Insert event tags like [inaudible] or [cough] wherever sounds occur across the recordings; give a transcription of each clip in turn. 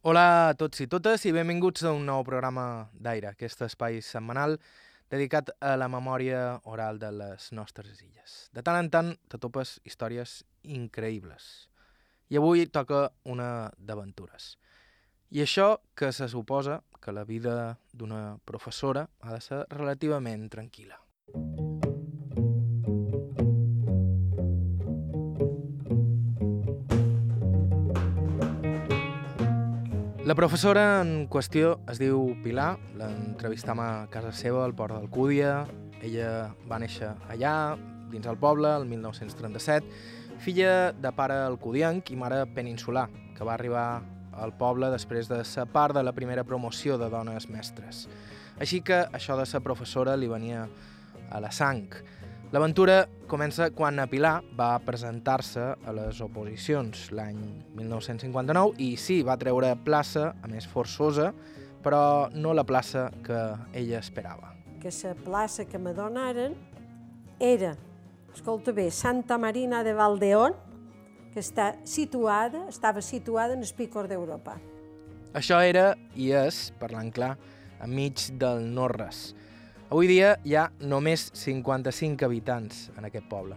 Hola a tots i totes i benvinguts a un nou programa d'Aire, aquest espai setmanal dedicat a la memòria oral de les nostres illes. De tant en tant te topes històries increïbles. I avui toca una d'aventures. I això que se suposa que la vida d'una professora ha de ser relativament tranquil·la. La professora en qüestió es diu Pilar, l'entrevistam a casa seva al Port d'Alcúdia. Ella va néixer allà, dins el poble, el 1937, filla de pare alcudianc i mare peninsular, que va arribar al poble després de ser part de la primera promoció de dones mestres. Així que això de ser professora li venia a la sang. L'aventura comença quan a Pilar va presentar-se a les oposicions l'any 1959 i sí, va treure plaça, a més forçosa, però no la plaça que ella esperava. Que la plaça que me donaren era, escolta bé, Santa Marina de Valdeón, que està situada, estava situada en el picor d'Europa. Això era, i és, parlant clar, enmig del no-res. Avui dia hi ha només 55 habitants en aquest poble.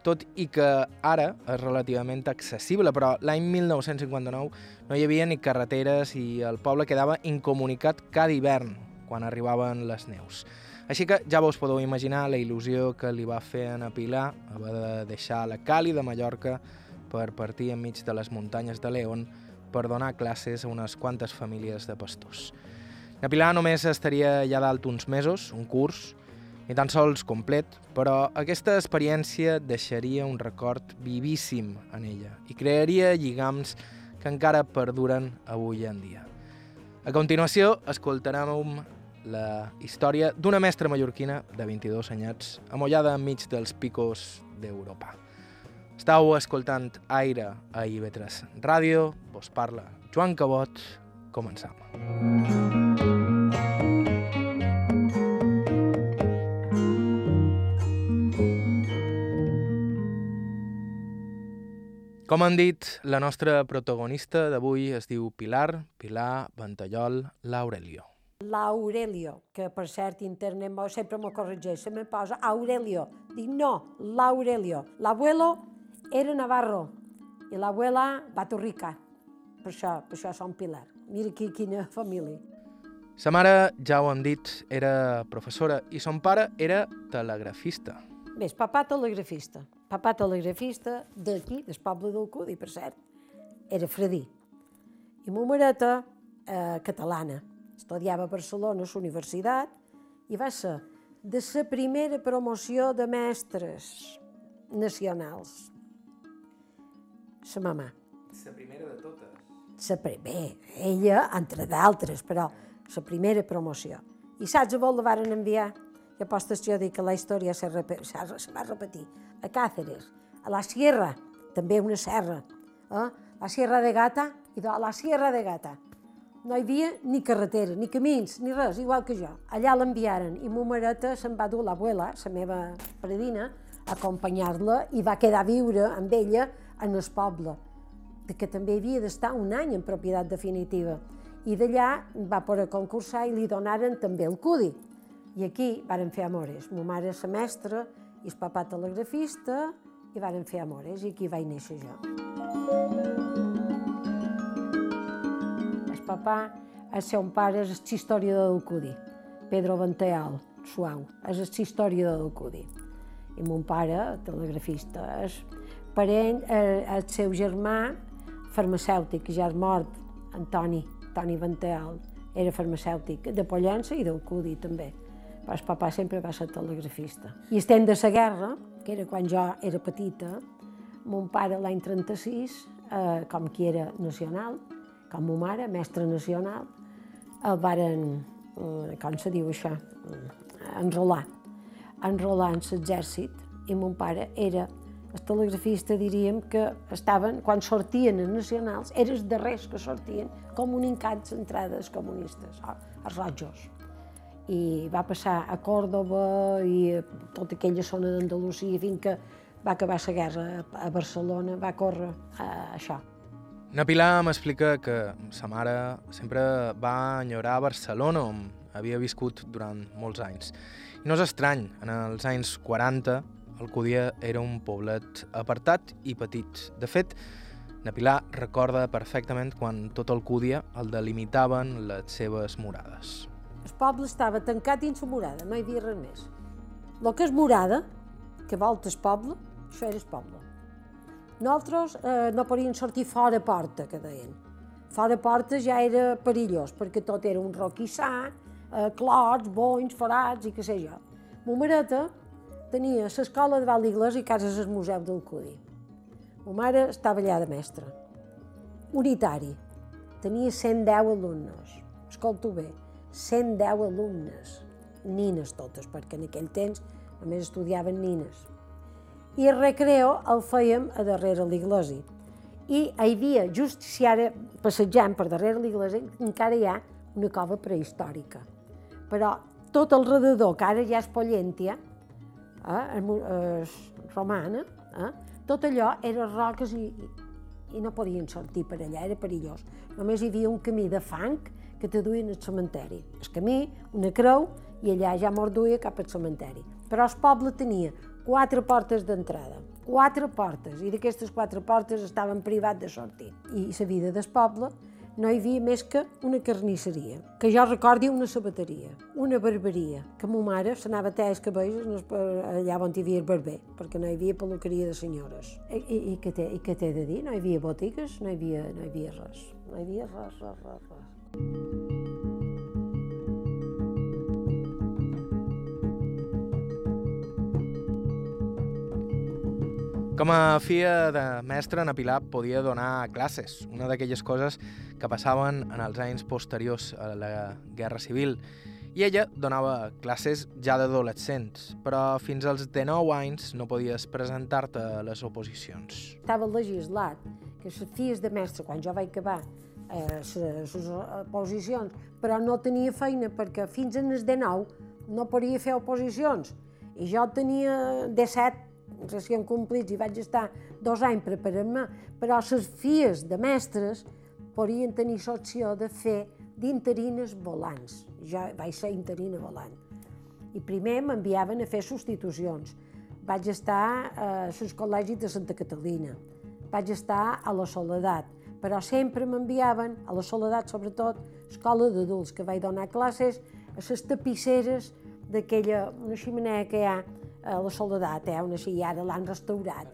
Tot i que ara és relativament accessible, però l'any 1959 no hi havia ni carreteres i el poble quedava incomunicat cada hivern quan arribaven les neus. Així que ja vos podeu imaginar la il·lusió que li va fer a Pilar haver de deixar la Cali de Mallorca per partir enmig de les muntanyes de León per donar classes a unes quantes famílies de pastors. La Pilar només estaria allà dalt uns mesos, un curs, ni tan sols complet, però aquesta experiència deixaria un record vivíssim en ella i crearia lligams que encara perduren avui en dia. A continuació, escoltarem la història d'una mestra mallorquina de 22 anyats amollada enmig dels picos d'Europa. Estau escoltant Aire a IB3 Ràdio, vos parla Joan Cabot, començam. Com han dit, la nostra protagonista d'avui es diu Pilar, Pilar Ventallol L'Aurelio. L'Aurelio, que per cert internet sempre m'ho corregeix, se me posa Aurelio. Dic no, l'Aurelio. L'abuelo era Navarro i l'abuela Baturrica. Per això, per això som Pilar. Mira qui, quina família. Sa mare, ja ho hem dit, era professora i son pare era telegrafista. Bé, papà telegrafista. Papà telegrafista d'aquí, del poble del Cudi, per cert. Era fredí. I ma mareta, eh, catalana. Estudiava a Barcelona, a la universitat, i va ser de la primera promoció de mestres nacionals. Sa mamà. La primera de totes la bé, ella, entre d'altres, però la primera promoció. I saps a vol la varen enviar? I apostes jo dic que la història se, se va repetir. A Càceres, a la Sierra, també una serra, eh? la Sierra de Gata, i de la Sierra de Gata. No hi havia ni carretera, ni camins, ni res, igual que jo. Allà l'enviaren i ma mareta se'n va dur l'abuela, la meva predina, a acompanyar-la i va quedar a viure amb ella en el poble que també havia d'estar un any en propietat definitiva. I d'allà va poder concursar i li donaren també el CUDI. I aquí varen fer amores. Ma mare és mestra i el papà telegrafista i varen fer amores i aquí vaig néixer jo. El papà, el seu pare, és història del CUDI. Pedro Venteal, suau, és la història del CUDI. I mon pare, telegrafista, és parent, eh, el seu germà farmacèutic, ja és mort, Antoni, Toni Venteal, era farmacèutic de Pollença i del Cudi també. Però el papà sempre va ser telegrafista. I estem de la guerra, que era quan jo era petita, mon pare l'any 36, eh, com qui era nacional, com ma mare, mestre nacional, el varen, eh, com se diu això, enrolar, enrolar en l'exèrcit, i mon pare era els telegrafistes diríem que estaven, quan sortien els nacionals, eren els darrers que sortien comunicats entrades comunistes, els rojos. I va passar a Còrdoba i a tota aquella zona d'Andalusia fins que va acabar la guerra a Barcelona, va córrer a això. Na Pilar m'explica que sa mare sempre va enyorar Barcelona, on havia viscut durant molts anys. I no és estrany, en els anys 40 Alcúdia era un poblet apartat i petit. De fet, na Pilar recorda perfectament quan tot Alcúdia el delimitaven les seves morades. El poble estava tancat dins la morada, no hi havia res més. El que és morada, que volta el poble, això era el poble. Nosaltres eh, no podíem sortir fora porta, que deien. Fora porta ja era perillós, perquè tot era un roquissà, eh, clots, bonys, forats i què sé jo. Ma mareta tenia l'escola de Val i cases al Museu del Cudi. Ma mare estava allà de mestra. Unitari. Tenia 110 alumnes. Escolto bé, 110 alumnes. Nines totes, perquè en aquell temps només estudiaven nines. I el recreo el fèiem a darrere l'iglesi. I hi havia, just si ara passejant per darrere l'iglesi, encara hi ha una cova prehistòrica. Però tot al redador, que ara ja és Pollèntia, eh, eh, romana, eh, tot allò era roques i, i no podien sortir per allà, era perillós. Només hi havia un camí de fang que te duien al cementeri. El camí, una creu, i allà ja mos duia cap al cementeri. Però el poble tenia quatre portes d'entrada, quatre portes, i d'aquestes quatre portes estaven privats de sortir. I la vida del poble no hi havia més que una carnisseria, que jo recordi una sabateria, una barberia, que ma mare s'anava a els cabells allà on hi havia el barber, perquè no hi havia peluqueria de senyores. I, i, i què t'he de dir? No hi havia botigues, no hi havia, no hi havia res. No hi havia res, res, res, res. Com a filla de mestre, na Pilar podia donar classes, una d'aquelles coses que passaven en els anys posteriors a la Guerra Civil. I ella donava classes ja d'adolescents, però fins als 19 anys no podies presentar-te a les oposicions. Estava legislat que les filles de mestre, quan jo vaig acabar eh, les oposicions, però no tenia feina perquè fins als 19 no podia fer oposicions. I jo tenia 17 recient complits i vaig estar dos anys preparant-me, però les filles de mestres podien tenir l'opció de fer d'interines volants. Jo vaig ser interina volant. I primer m'enviaven a fer substitucions. Vaig estar a col·legi de Santa Catalina. Vaig estar a la Soledat, però sempre m'enviaven, a la Soledat sobretot, escola d'adults, que vaig donar classes a les tapisseres d'aquella, una ximenea que hi ha a la Soledat, eh, on així ara l'han restaurat.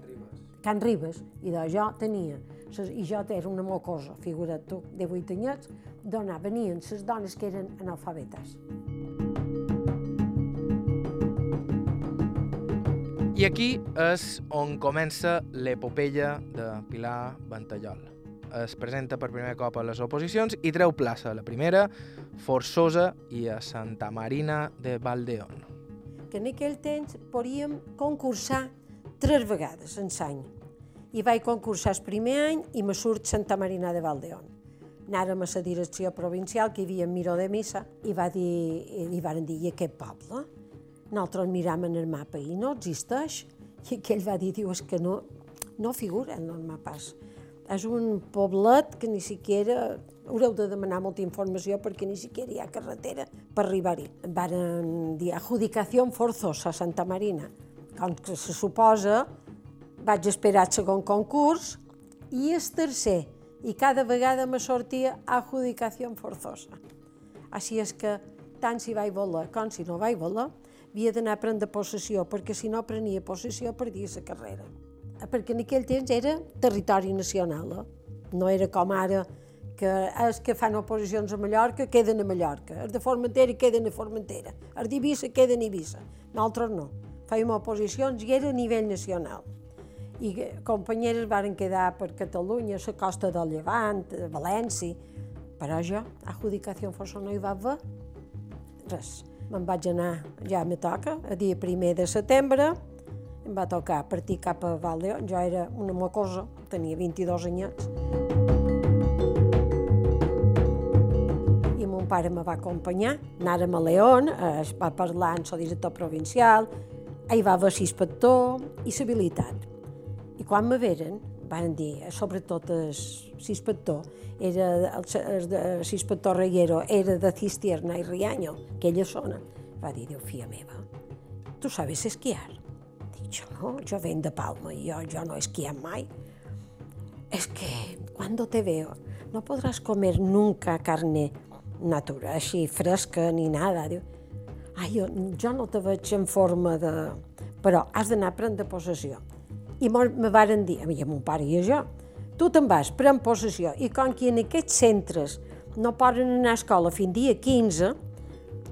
Can Ribes. I de jo tenia, i jo era una mocosa, figura't tu, de 8 anyets, d'on venien les dones que eren analfabetes. I aquí és on comença l'epopeia de Pilar Ventallol. Es presenta per primer cop a les oposicions i treu plaça, la primera, Forçosa i a Santa Marina de Valdeón que en aquell temps podíem concursar tres vegades en l'any. I vaig concursar el primer any i me surt Santa Marina de Valdeón. Anàrem a la direcció provincial, que hi havia Miró de Missa, i, va dir, i van dir, i aquest poble? Nosaltres miram en el mapa i no existeix. I aquell va dir, diu, és que no, no figura en el mapes. És un poblet que ni siquiera haureu de demanar molta informació perquè ni siquiera hi ha carretera per arribar-hi. Van dir adjudicació forzosa a Santa Marina. Com que se suposa, vaig esperar el segon concurs i el tercer, i cada vegada me sortia adjudicació forzosa. Així és que, tant si vaig voler com si no vaig voler, havia d'anar a prendre possessió, perquè si no prenia possessió perdia la carrera. Perquè en aquell temps era territori nacional, eh? no era com ara que els que fan oposicions a Mallorca queden a Mallorca, els de Formentera queden a Formentera, els d'Ibissa queden a Eivissa. Nosaltres no. Fèiem oposicions i era a nivell nacional. I companyeres varen quedar per Catalunya, la costa del Llevant, a València, però jo, a adjudicació força no hi va haver res. Me'n vaig anar, ja me toca, a dia primer de setembre, em va tocar partir cap a Valdeón, jo era una mocosa, tenia 22 anyets. Pare me va acompanyar, anàrem a León, eh, es va parlar amb el director provincial, hi va haver l'inspector i l'habilitat. I quan me veren, van dir, sobretot l'inspector, era l'inspector Reguero era de Cistierna i Riaño, aquella zona. Va dir, Déu, filla meva, tu sabes esquiar? Dic, jo no, jo venc de Palma jo, jo no he mai. Es que cuando te veo no podrás comer nunca carne natural, així fresca ni nada. Diu, ai, jo, jo no te veig en forma de... Però has d'anar a prendre possessió. I me varen dir, a mi, a mon pare i a jo, tu te'n vas, pren possessió, i com que en aquests centres no poden anar a escola fins dia 15,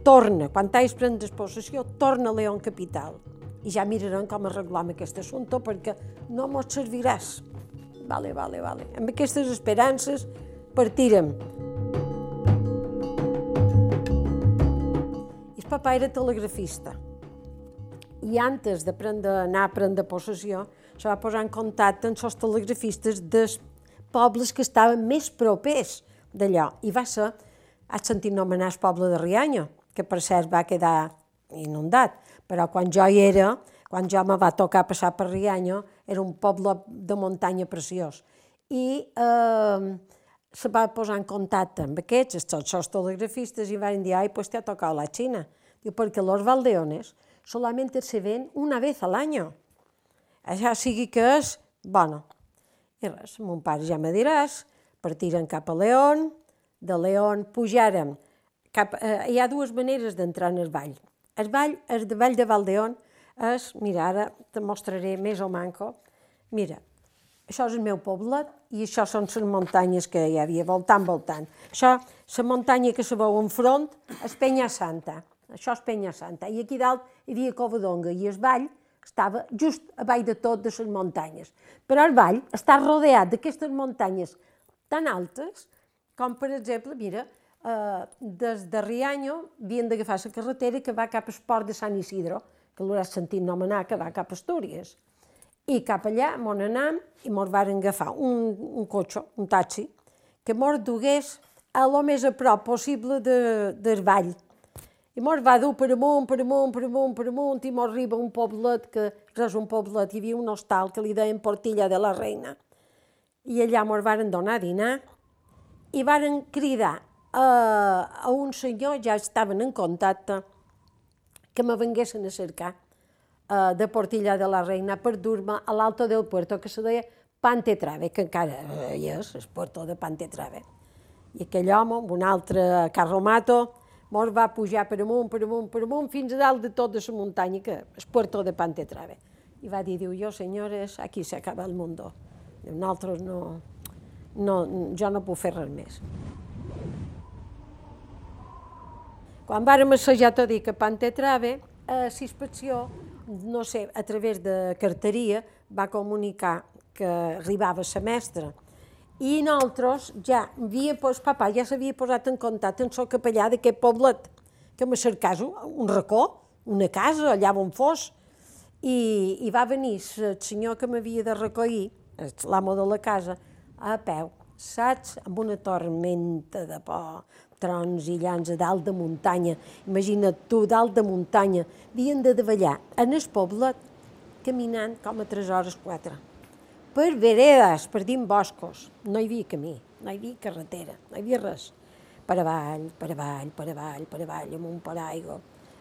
torna, quan t'hagis prendes possessió, torna a León Capital. I ja mirarem com arreglam aquest assumpte perquè no mos serviràs. Vale, vale, vale. Amb aquestes esperances partirem. Papa era telegrafista. I antes d'anar a prendre possessió, se va posar en contacte amb els telegrafistes dels pobles que estaven més propers d'allò. I va ser, has sentit nomenar el poble de Rianyo, que per cert va quedar inundat, però quan jo hi era, quan jo me va tocar passar per Rianyo, era un poble de muntanya preciós. I eh, se va posar en contacte amb aquests, els telegrafistes, i van dir, ai, pues te ha tocado la Xina. Perquè los valdeones solamente se ven una vez al año. Això sigui que és, bueno. I res, mon pare ja me diràs, partiren cap a León, de León pujàrem cap, eh, hi ha dues maneres d'entrar en el vall. El vall, el de vall de Valdeón, és, mira, ara te mostraré més o manco, mira, això és el meu poblet i això són les muntanyes que hi havia voltant, voltant. Això, la muntanya que se veu enfront és Penya Santa, això és Penya Santa, i aquí dalt hi havia Covadonga i el vall estava just a baix de tot de les muntanyes. Però el vall està rodeat d'aquestes muntanyes tan altes com, per exemple, mira, eh, des de Rianyo havien d'agafar la carretera que va cap al port de Sant Isidro, que l'hauràs sentit nomenar, que va cap a Astúries. I cap allà m'on anam i mos varen agafar un, un cotxe, un taxi, que mos dugués a lo més a prop possible de, del vall, i mos va dur per amunt, per amunt, per amunt, per amunt, i mos arriba un poblet, que res un poblet, hi havia un hostal que li deien Portilla de la Reina. I allà mos varen donar a dinar i varen cridar a, a un senyor, ja estaven en contacte, que me venguessin a cercar uh, de Portilla de la Reina per dur-me a l'alto del puerto, que se deia Pantetrave, que encara hi és, el puerto de Pantetrave. I aquell home, amb un altre carromato, mos va pujar per amunt, per amunt, per amunt, fins a dalt de tota la muntanya, que és Puerto de Pantetrave. I va dir, diu, jo, senyores, aquí s'acaba el mundo. Diu, nosaltres no, no, jo no puc fer res més. Quan vàrem assajar tot i que Pantetrave, a la inspecció, no sé, a través de carteria, va comunicar que arribava semestre i nosaltres ja havia, pues, papa ja s'havia posat en contacte amb el capellà d'aquest poblet, que me cercàs un racó, una casa, allà on fos, i, i va venir el senyor que m'havia de recollir, l'amo de la casa, a peu, saps? Amb una tormenta de por, trons i llans a dalt de muntanya. Imagina't tu, dalt de muntanya, havien de davallar en el poblet, caminant com a tres hores quatre per veredes, per dins boscos. No hi havia camí, no hi havia carretera, no hi havia res. Per avall, per avall, per avall, per avall, amb un paraigua.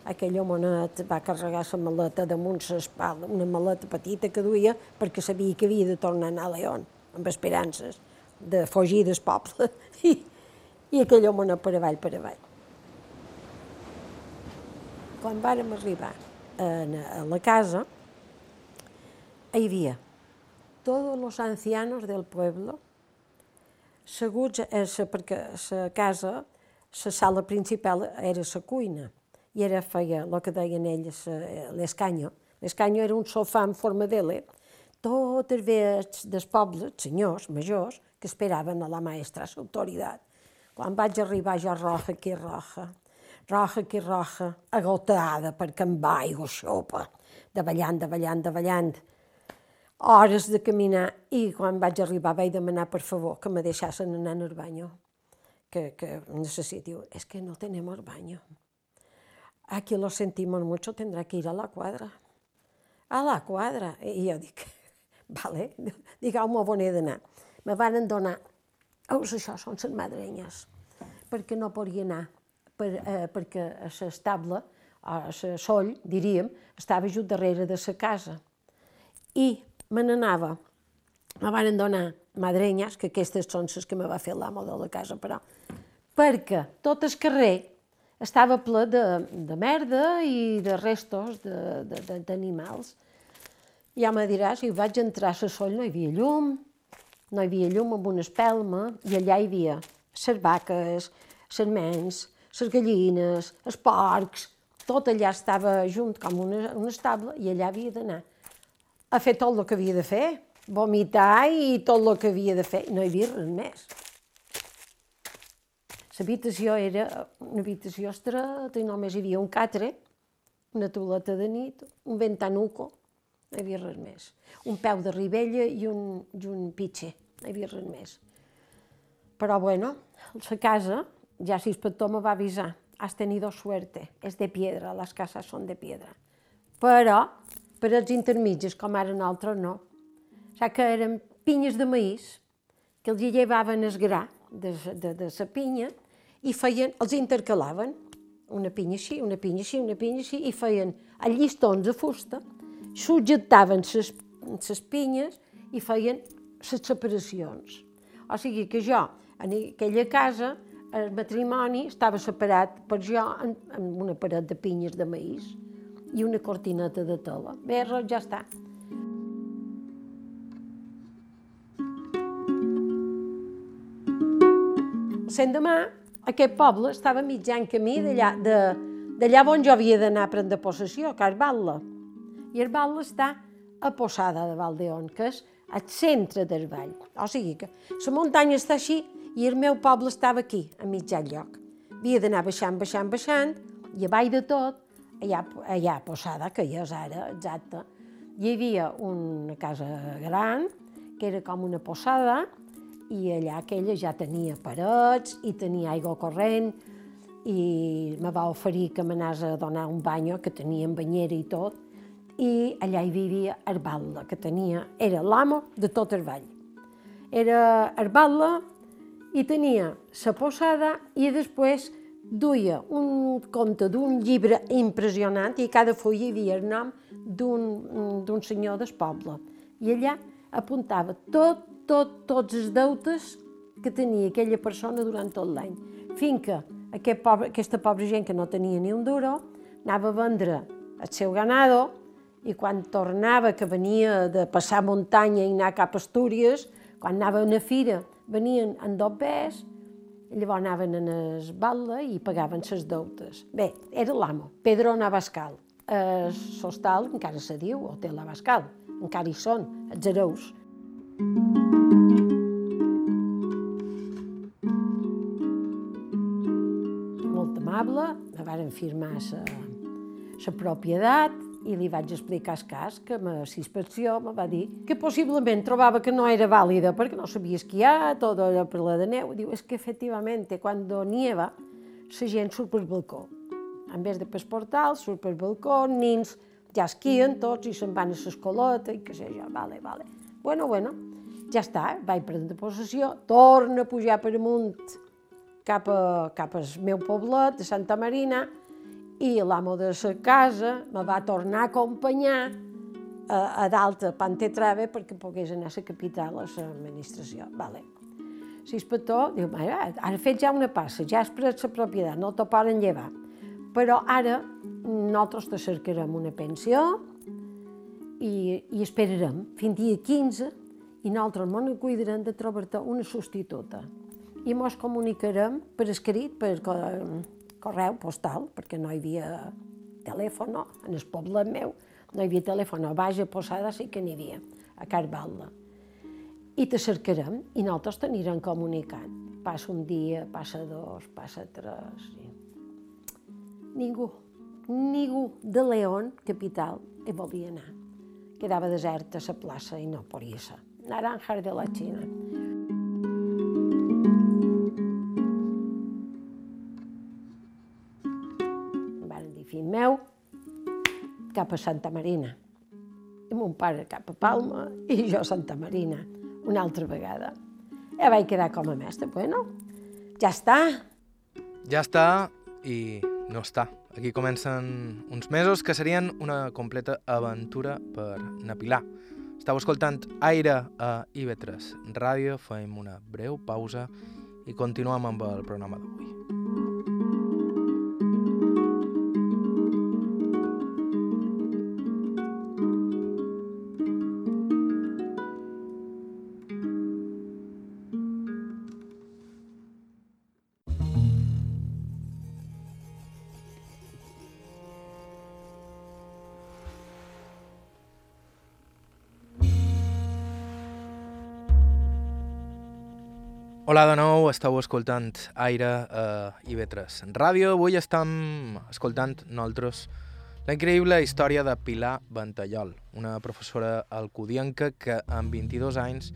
Aquell homenet va carregar la maleta damunt l'espalda, una maleta petita que duia perquè sabia que havia de tornar a anar a León, amb esperances de fugir del poble. [laughs] I, i aquell home per avall, per avall. Quan vàrem arribar a, a la casa, hi havia todos los ancianos del pueblo, seguts, eh, perquè la casa, la sala principal era la cuina, i era feia el que deien ells l'escanyo. L'escanyo era un sofà en forma d'ele, tots els vells dels pobles, senyors, majors, que esperaven a la maestra, a l'autoritat. Quan vaig arribar jo roja que roja, roja que roja, agotada perquè em va aigua xopa, davallant, davallant, davallant, hores de caminar i quan vaig arribar vaig demanar per favor que me deixassin anar al banyo, que, que necessito. És es que no tenem el banyo. Aquí lo sentimos mucho, tendrá que ir a la quadra. A la quadra. I jo dic, [laughs] Vale? [laughs] Digueu-me on he d'anar. Me van donar, veus, això són les madrenyes, perquè no podia anar, per, eh, perquè a l'estable, a la soll, diríem, estava just darrere de la casa. I me n'anava, me van donar madrenyes, que aquestes són les que me va fer l'amo de la casa, però, perquè tot el carrer estava ple de, de merda i de restos d'animals. Ja me diràs, i vaig entrar a la no hi havia llum, no hi havia llum amb una espelma, i allà hi havia les vaques, les mens, les gallines, els porcs, tot allà estava junt com una, una estable i allà havia d'anar a fer tot el que havia de fer, vomitar i tot el que havia de fer, no hi havia res més. L'habitació era una habitació estreta i només hi havia un catre, una tauleta de nit, un ventanuco, no hi havia res més. Un peu de ribella i un, i un pitxer, no hi havia res més. Però bueno, la casa, ja si inspector me va avisar, has tenido suerte, és de piedra, les cases són de piedra. Però, per als intermitges, com ara nosaltres, no. Sigui que eren pinyes de maïs, que els hi llevaven el gra de, de, de la pinya i feien, els intercalaven, una pinya així, una pinya així, una pinya així, i feien a llistons de fusta, subjectaven les pinyes i feien les separacions. O sigui que jo, en aquella casa, el matrimoni estava separat per jo en una paret de pinyes de maïs i una cortineta de tela. Bé, ja està. L'endemà aquest poble estava mitjan camí d'allà on jo havia d'anar a prendre possessió, que és Batla. I el Batla està a Posada de Valdeón, que és al centre del vall. O sigui que la muntanya està així i el meu poble estava aquí, a mitjan lloc. Havia d'anar baixant, baixant, baixant, i a baix de tot, allà, allà a Posada, que ja és ara, exacte, hi havia una casa gran, que era com una posada, i allà aquella ja tenia parets i tenia aigua corrent i me va oferir que m'anés a donar un banyo, que tenia banyera i tot, i allà hi vivia Arbatla, que tenia, era l'amo de tot el vall. Era Arbatla i tenia la posada i després duia un conte d'un llibre impressionant i cada full hi havia el nom d'un senyor del poble. I allà apuntava tot tot, tots els deutes que tenia aquella persona durant tot l'any. Que aquest pobre, aquesta pobra gent que no tenia ni un duro anava a vendre el seu ganado i quan tornava, que venia de passar muntanya i anar cap a Astúries, quan anava a una fira, venien en dos pes, llavors anaven en es batla i pagaven ses deutes. Bé, era l'amo, Pedro Navascal. El sostal encara se diu Hotel Navascal, encara hi són, els hereus. Molt amable, me varen firmar la propietat i li vaig explicar el cas, que la inspecció me va dir que possiblement trobava que no era vàlida perquè no sabia esquiar, tot allò per la de neu. Diu, és que efectivament, quan nieva, la gent surt pel balcó. En vez de pel portal, surt pel balcó, nins ja esquien tots i se'n van a l'escoleta i què sé jo, vale, vale. Bueno, bueno, ja està, vaig prendre possessió, torna a pujar per amunt cap, a, cap al meu poblet de Santa Marina i l'amo de la casa me va tornar a acompanyar a, a dalt a Pantetrave perquè pogués anar a la capital a l'administració. Vale. L'inspector diu, ara has fet ja una passa, ja has pres la propietat, no t'ho poden llevar. Però ara nosaltres te cercarem una pensió i, i esperarem fins dia 15 i nosaltres ens cuidarem de trobar-te una substituta. I ens comunicarem per escrit, per correu postal, perquè no hi havia telèfon, en el poble meu no hi havia telèfon, a Baix a Posada sí que n'hi havia, a Carvalda. I te cercarem i nosaltres t'anirem comunicant. Passa un dia, passa dos, passa tres... I... Ningú, ningú de León, capital, hi volia anar. Quedava deserta la plaça i no podia ser naranjas de la Xina. Meu, cap a Santa Marina. I mon pare cap a Palma i jo a Santa Marina, una altra vegada. Ja vaig quedar com a mestre. Bueno, ja està. Ja està i no està. Aquí comencen uns mesos que serien una completa aventura per Napilar. Estau escoltant Aire a IB3 Ràdio, fem una breu pausa i continuem amb el programa d'avui. Hola de nou, estàu escoltant Aire a IB3 Ràdio. Avui estem escoltant nosaltres la increïble història de Pilar Ventallol, una professora alcudienca que amb 22 anys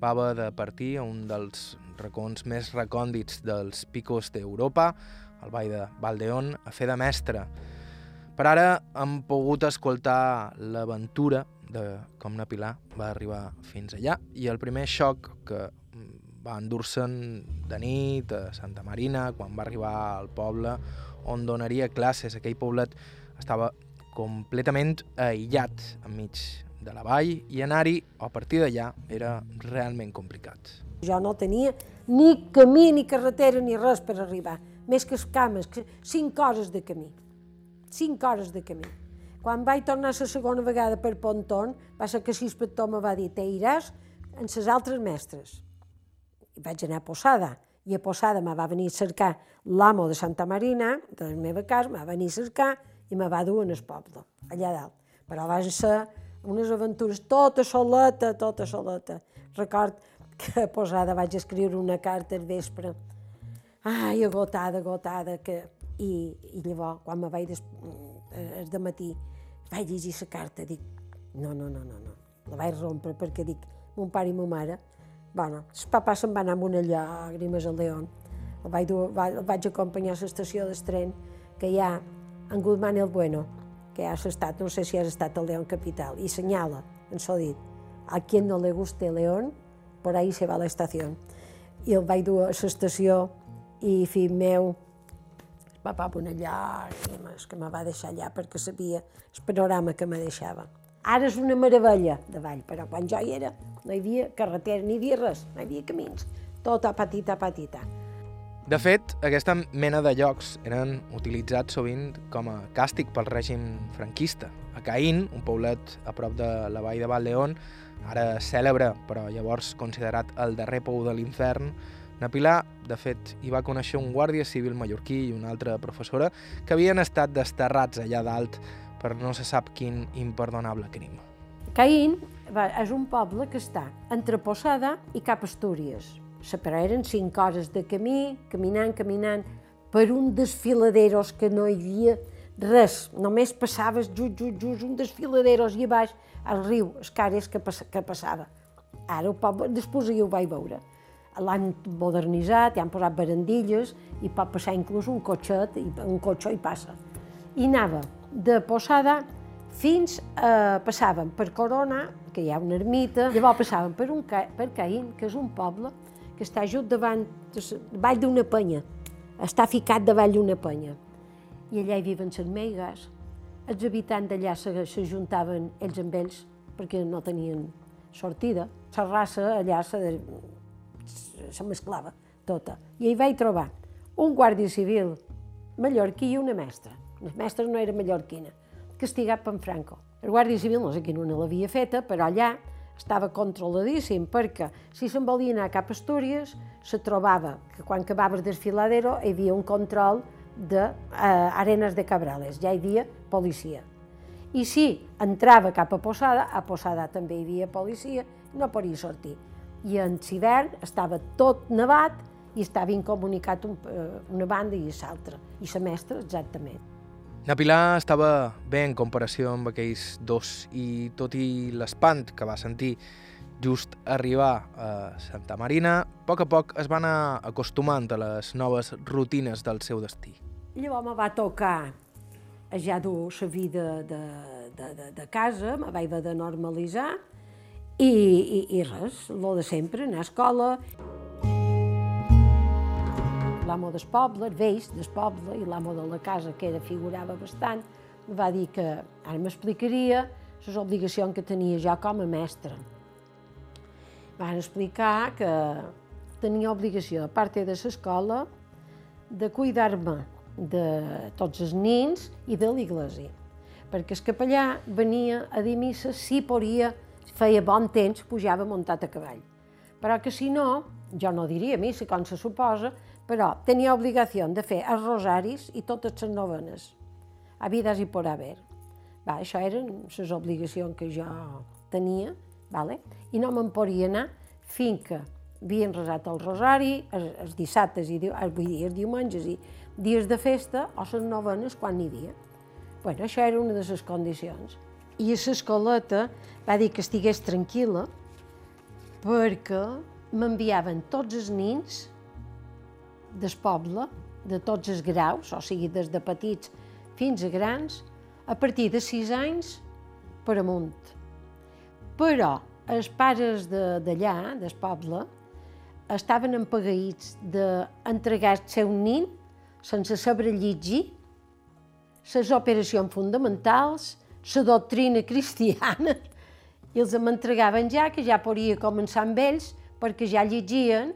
va haver de partir a un dels racons més recòndits dels picos d'Europa, el Vall de Valdeón, a fer de mestra. Per ara hem pogut escoltar l'aventura de com na Pilar va arribar fins allà i el primer xoc que va endur-se'n de nit a Santa Marina, quan va arribar al poble on donaria classes. Aquell poblet estava completament aïllat enmig de la vall i anar-hi a partir d'allà era realment complicat. Jo no tenia ni camí, ni carretera, ni res per arribar. Més que cames, cinc hores de camí. Cinc hores de camí. Quan vaig tornar la segona vegada per Ponton, va ser que l'inspector me va dir, te iràs amb les altres mestres i vaig anar a Posada, i a Posada me va venir a cercar l'amo de Santa Marina, de la meva casa, me va venir a cercar i me va dur en el poble, allà dalt. Però van ser unes aventures tota soleta, tota soleta. Record que a Posada vaig escriure una carta al vespre, ai, agotada, agotada, que... I, i llavors, quan me vaig des... el de matí, vaig llegir la carta, dic, no, no, no, no, no. La vaig rompre perquè dic, mon pare i ma mare Bueno, el papà se'n va anar amb una llàgrimes al León. El vaig, dur, va, el vaig acompanyar a l'estació del tren que hi ha en Guzmán el Bueno, que has estat, no sé si has estat al León Capital, i senyala, en s'ho dit, a qui no le guste León, por ahí se va la estació. I el vaig dur a l'estació i, fill meu, papà amb una llàgrimes que me va deixar allà perquè sabia el panorama que me deixava. Ara és una meravella de vall, però quan jo hi era no hi havia carretera, ni hi havia res, no hi havia camins, tot a petita, petita. De fet, aquesta mena de llocs eren utilitzats sovint com a càstig pel règim franquista. A Caín, un poblet a prop de la vall de Valdeón, ara cèlebre, però llavors considerat el darrer pou de l'infern, na Pilar, de fet, hi va conèixer un guàrdia civil mallorquí i una altra professora que havien estat desterrats allà dalt per no se sap quin imperdonable crim. Caín és un poble que està entre Possada i Cap Astúries. Però cinc hores de camí, caminant, caminant, per un desfiladeros que no hi havia res, només passaves just, just, just un desfiladeros i a baix al riu, els cares que, pass que passava. Ara el poble, després ja ho vaig veure. L'han modernitzat, hi han posat barandilles i pot passar inclús un cotxet, un cotxe i passa. I anava de Posada fins a... passàvem per Corona, que hi ha una ermita, llavors passàvem per, un, per Caín, que és un poble que està just davant, davall d'una penya, està ficat davall d'una penya. I allà hi viven les meigues. Els habitants d'allà s'ajuntaven ells amb ells perquè no tenien sortida. La raça allà se, se mesclava tota. I hi vaig trobar un guàrdia civil mallorquí i una mestra la mestra no era mallorquina, castigat per Franco. El Guàrdia Civil no sé quina no l'havia feta, però allà estava controladíssim, perquè si se'n volia anar cap a Astúries, se trobava que quan acabaves desfiladero hi havia un control d'Arenes de, eh, de Cabrales, ja hi havia policia. I si entrava cap a Posada, a Posada també hi havia policia, no podia sortir. I en hivern estava tot nevat i estava incomunicat un, eh, una banda i l'altra, i la mestra exactament. Na Pilar estava bé en comparació amb aquells dos i tot i l'espant que va sentir just arribar a Santa Marina, a poc a poc es va anar acostumant a les noves rutines del seu destí. Llavors me va tocar ja dur la vida de, de, de, de casa, me vaig haver de normalitzar i, i, i res, lo de sempre, anar a escola. L'amo del poble, el vells del poble i l'amo de la casa, que era figurava bastant, va dir que ara m'explicaria les obligacions que tenia jo com a mestre. Van explicar que tenia obligació, a part de l'escola, de cuidar-me de tots els nins i de l'església. Perquè el capellà venia a dir missa si podia, feia bon temps, pujava muntat a cavall. Però que si no, jo no diria missa, com se suposa, però tenia obligació de fer els rosaris i totes les novenes, a vides i por haver. Va, això eren les obligacions que jo tenia, vale? i no me'n podia anar fins que havien resat el rosari, els, els dissabtes, i, vull dir, els diumenges i dies de festa, o les novenes quan n'hi havia. Bueno, això era una de les condicions. I a l'escoleta va dir que estigués tranquil·la perquè m'enviaven tots els nins del poble, de tots els graus, o sigui, des de petits fins a grans, a partir de sis anys per amunt. Però els pares d'allà, de, del poble, estaven empagaïts d'entregar el seu nin sense saber llegir, les operacions fonamentals, la doctrina cristiana, i els m'entregaven ja, que ja podia començar amb ells, perquè ja llegien,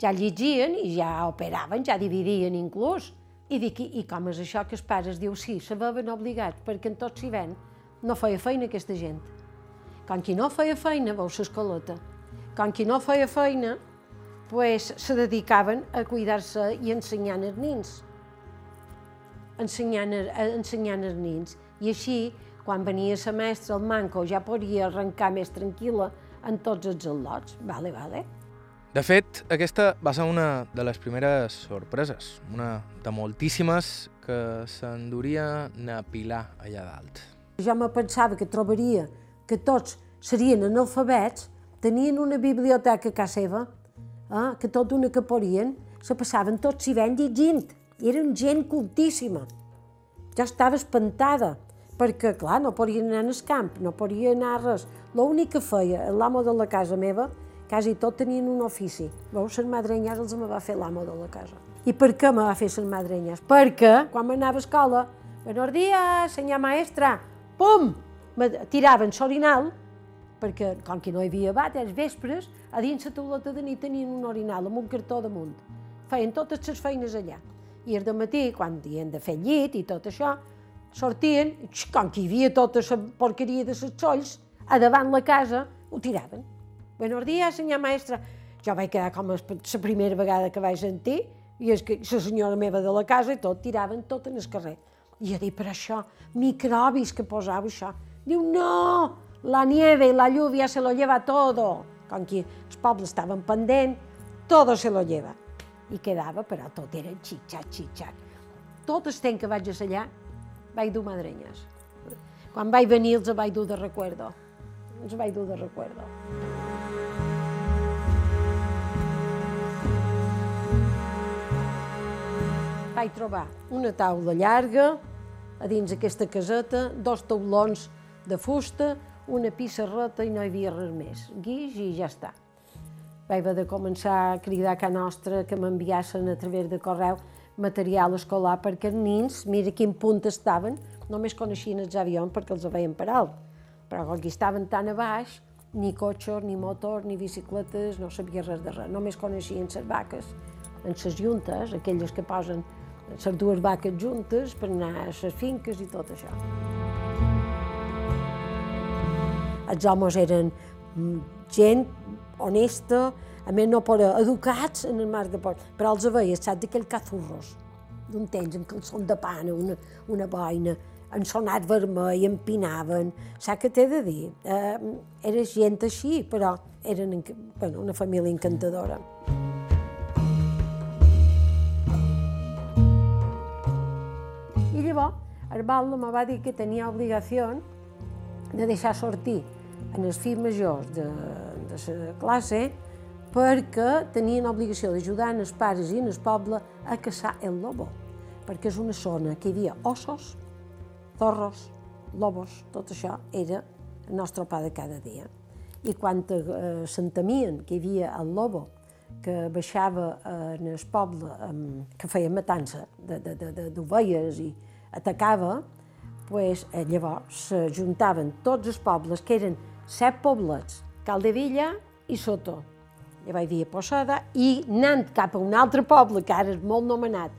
ja llegien i ja operaven, ja dividien inclús. I dic, i, com és això que els pares diu, sí, se veuen obligats, perquè en tot s'hi ven, no feia feina aquesta gent. Com qui no feia feina, veus l'escoleta. Com qui no feia feina, pues, se dedicaven a cuidar-se i ensenyant els nins. Ensenyant, ensenyant els nins. I així, quan venia la mestra, el manco ja podia arrencar més tranquil·la en tots els al·lots. Vale, vale. De fet, aquesta va ser una de les primeres sorpreses, una de moltíssimes que s'enduria a Pilar allà dalt. Jo me pensava que trobaria que tots serien analfabets, tenien una biblioteca a casa seva, eh, que tot una que podien, se passaven tots s'hi llegint. Eren gent cultíssima. Jo estava espantada, perquè, clar, no podien anar al camp, no podien anar a res. L'únic que feia l'amo de la casa meva, quasi tot tenien un ofici. Veus, les madrenyes els me va fer l'amo de la casa. I per què me va fer les madrenyes? Perquè, quan m'anava a escola, buenos días, senyora maestra, pum, me tiraven l'orinal perquè com que no hi havia bat, els vespres, a dins la tauleta de nit tenien un orinal amb un cartó damunt. Feien totes les feines allà. I el matí, quan havien de fer llit i tot això, sortien, com que hi havia tota la porqueria de les solls, a davant la casa, ho tiraven. Buenos días, senyora maestra. Jo vaig quedar com la primera vegada que vaig sentir, i és que la senyora meva de la casa i tot, tiraven tot en el carrer. I jo dic, per això, microbis que posava això. Diu, no, la nieve y la lluvia se lo lleva todo. Com que els pobles estaven pendent, todo se lo lleva. I quedava, però tot era xitxac, xitxac. Tot el temps que vaig a allà, vaig dur madrenyes. Quan vaig venir els vaig dur de recuerdo. Els vaig dur de recuerdo. Vaig trobar una taula llarga, a dins aquesta caseta, dos taulons de fusta, una pissarrota i no hi havia res més. Guix i ja està. Vaig haver de començar a cridar a nostra que m'enviassen a través de correu material escolar perquè els nins, mira quin punt estaven, només coneixien els avions perquè els veien per alt. Però com que estaven tan a baix, ni cotxes, ni motor, ni bicicletes, no sabia res de res. Només coneixien les vaques en les juntes, aquelles que posen les dues vaques juntes per anar a les finques i tot això. Els homes eren mm, gent honesta, a més no per educats en el marc de port, però els veia, saps, d'aquell cazurros, d'un temps amb calçon de pana, una, una boina, en sonat vermell, empinaven, saps què t'he de dir? Eh, era gent així, però eren bueno, una família encantadora. I llavors, el Baldo me va dir que tenia obligació de deixar sortir en els fills majors de, de la classe perquè tenien obligació d'ajudar els pares i el poble a caçar el lobo, perquè és una zona que hi havia ossos, zorros, lobos, tot això era el nostre pa de cada dia. I quan eh, s'entemien que hi havia el lobo que baixava en el poble, eh, que feia matança d'ovelles i atacava, pues, eh, llavors se juntaven tots els pobles, que eren set poblets, Caldevilla i Soto. Llavors hi havia Possada i anant cap a un altre poble, que ara és molt nomenat,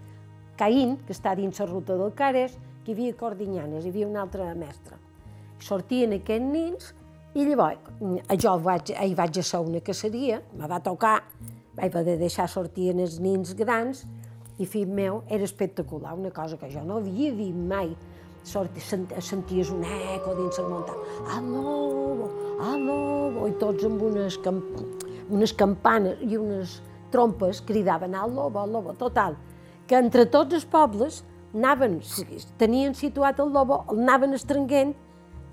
Caín, que està dins la ruta del Cares, que hi havia Cordinyanes, hi havia un altre mestre. Sortien aquests nins i llavors jo vaig, hi vaig a ser una caceria, me va tocar, vaig haver de deixar sortir els nins grans i fill meu era espectacular, una cosa que jo no havia vist mai. Sort, sent, senties un eco dins la muntanya, al lobo, al lobo, i tots amb unes, camp unes campanes i unes trompes cridaven al lobo, al lobo, total, que entre tots els pobles anaven, tenien situat el lobo, el anaven estrenguent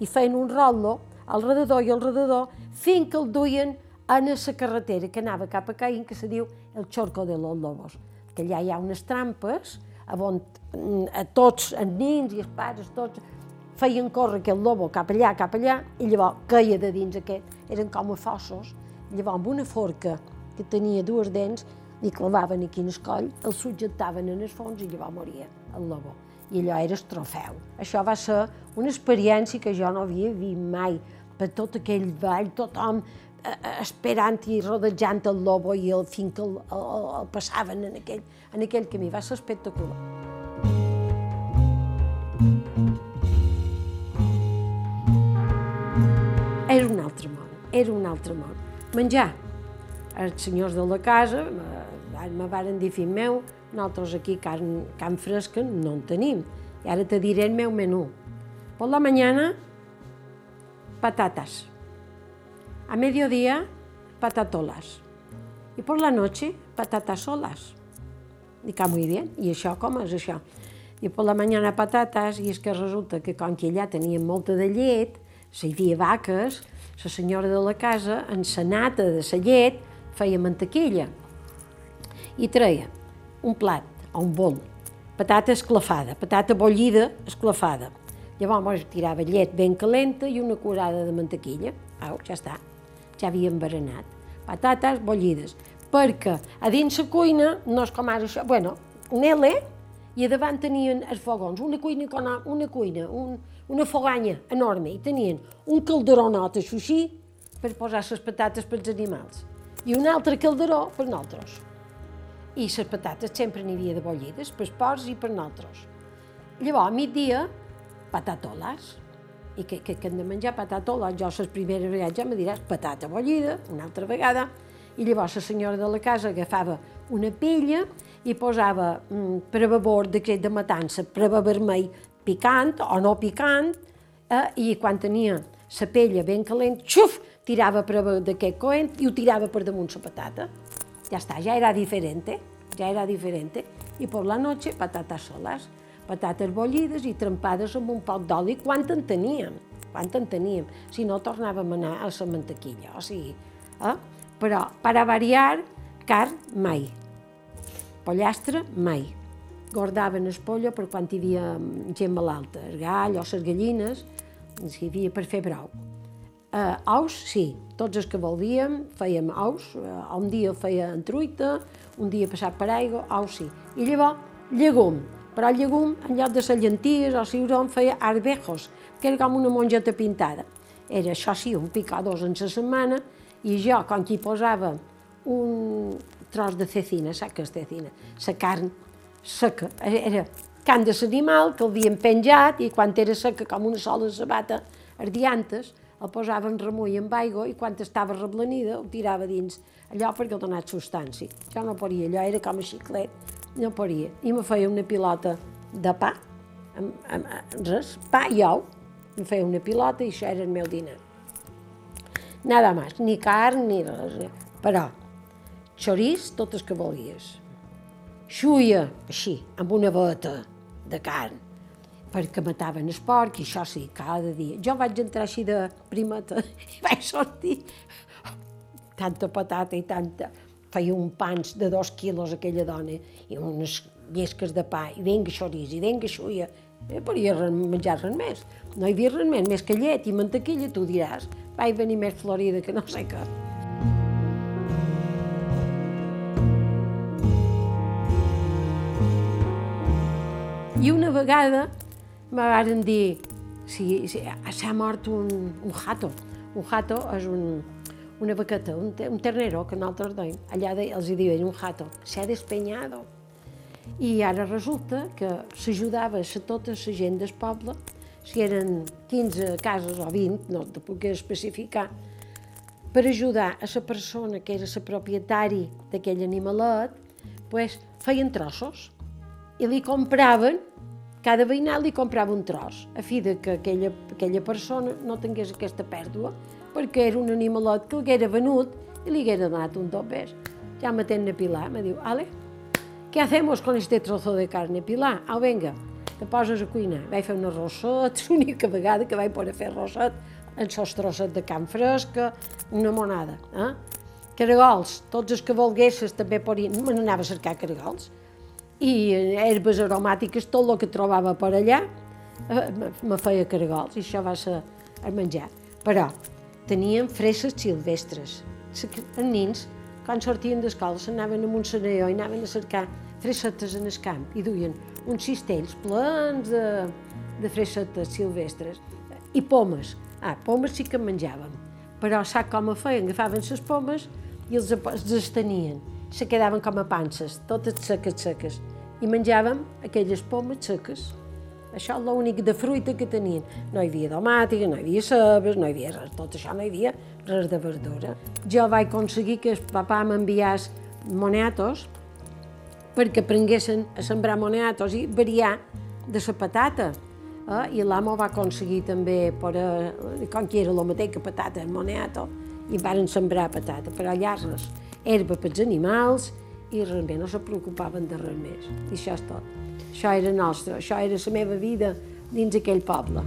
i feien un rotllo al redador i al redador fins que el duien a la carretera que anava cap a Caín, que se diu el Xorco de los Lobos que allà hi ha unes trampes on a tots, els nins i els pares, tots, feien córrer aquell lobo cap allà, cap allà, i llavors caia de dins aquest, eren com a fossos, llavors amb una forca que tenia dues dents, li clavaven aquí en el coll, el subjectaven en el fons i llavors moria el lobo. I allò era el trofeu. Això va ser una experiència que jo no havia vist mai, per tot aquell ball, tothom esperant i rodejant el lobo i el fin que el, el, el passaven en aquell, en aquell camí. Va ser espectacular. Era un altre món, era un altre món. Menjar. Els senyors de la casa me varen dir, fill meu, nosaltres aquí carn, carn fresca no en tenim. I ara te diré el meu menú. Per la mañana, patatas. A mediodía, patatolas. Y por la noche, patatas solas. Dic, ah, muy bien. I això com és això? I per la mañana patates, i és que resulta que com que allà tenien molta de llet, hi havia vaques, la senyora de la casa, en sa nata de la llet, feia mantequilla. I treia un plat o un bol, patata esclafada, patata bollida esclafada. Llavors tirava llet ben calenta i una curada de mantequilla. Au, ja està ja havíem berenat. Patates bollides, perquè a dins la cuina no és com ara això, bueno, L i a davant tenien els fogons, una cuina, una cuina, un, una foganya enorme, i tenien un calderonot així per posar les patates pels animals i un altre calderó per nosaltres. I les patates sempre n'hi havia de bollides, per porcs i per nosaltres. Llavors, a migdia, patatoles, i que, que, que hem de menjar patatola. Jo les primeres vegades ja me diràs patata bollida, una altra vegada, i llavors la senyora de la casa agafava una pella i posava mm, prevabor d'aquest de matança, preva vermell picant o no picant, eh, i quan tenia la pella ben calent, xuf, tirava preva d'aquest coent i ho tirava per damunt la patata. Ja està, ja era diferent, ja era diferent. I per la noche, patates soles patates bollides i trempades amb un poc d'oli, quan en teníem, quan en teníem, si no tornàvem a anar a la mantequilla, o sigui, eh? però per a variar, carn mai, pollastre mai, guardaven el pollo per quan hi havia gent malalta, el gall o les gallines, hi havia per fer brou. Uh, ous, sí, tots els que voldíem, fèiem ous, uh, un dia feia en truita, un dia passat per aigua, ous sí. I llavors, llegum, però el llegum, en lloc de les llenties o ciuró, feia arbejos, que era com una mongeta pintada. Era això sí, un picador en la setmana, i jo, que hi posava un tros de cecina, saps què és cecina? La carn seca, era carn de l'animal que l'havien penjat i quan era seca com una sola sabata ardiantes, el posava en remull amb aigua i quan estava reblanida ho tirava dins allò perquè el donat substància. Jo no podia, allò era com a xiclet no podia. I me feia una pilota de pa, amb, amb, res, pa i ou. Me feia una pilota i això era el meu dinar. Nada més, ni carn ni res. Però, xorís, tot el que volies. Xuia, així, amb una bota de carn, perquè mataven el porc, i això sí, cada dia. Jo vaig entrar així de primeta [laughs] i vaig sortir tanta patata i tanta feia un pans de dos quilos aquella dona i unes llesques de pa, i venga xorís, i venga xuia, Eh, podia menjar res més. No hi havia res més, més que llet i mantequilla, tu diràs, vaig venir més florida que no sé què. I una vegada me varen dir si, si s'ha mort un, un jato. Un jato és un, una vaqueta, un, un ternero que nosaltres deim. Allà de, els hi diuen un jato. S'ha despenyado. I ara resulta que s'ajudava a tota la gent del poble, si eren 15 cases o 20, no te puc especificar, per ajudar a la persona que era la propietari d'aquell animalet, pues, feien trossos i li compraven, cada veïnat li comprava un tros, a fi de que aquella, aquella persona no tingués aquesta pèrdua, perquè era un animalet que l'haguera venut i li haguera donat un top més. Ja m'atén a Pilar, me diu, Ale, què hacemos con este trozo de carne, Pilar? Au, venga, te poses a cuinar. Vaig fer un arrosset, [laughs] l'única vegada que vaig poder fer arrosset, en sos trosset de camp fresca, una monada. Eh? Caragols, tots els que volguessis també podien... Me n'anava a cercar caragols i herbes aromàtiques, tot el que trobava per allà, eh, me feia caragols i això va ser el menjar. Però tenien fresses silvestres. Els nins, quan sortien d'escola, s'anaven a Montsenaió i anaven a cercar fressetes en el camp i duien uns cistells plens de, de fressetes silvestres i pomes. Ah, pomes sí que en menjàvem, però sap com ho feien? Agafaven les pomes i els, els estenien se quedaven com a panses, totes seques, seques. I menjàvem aquelles pomes seques. Això és l'únic de fruita que tenien. No hi havia domàtica, no hi havia cebes, no hi havia res, tot això no hi havia res de verdura. Jo vaig aconseguir que el papà m'enviés moniatos perquè aprenguessin a sembrar moniatos i variar de la patata. Eh? I l'amo va aconseguir també, per, eh, com que era el mateix que patata, moniato, i varen sembrar patata, però allà res herba pels animals i realment no se preocupaven de res més. I això és tot. Això era nostre, això era la meva vida dins aquell poble.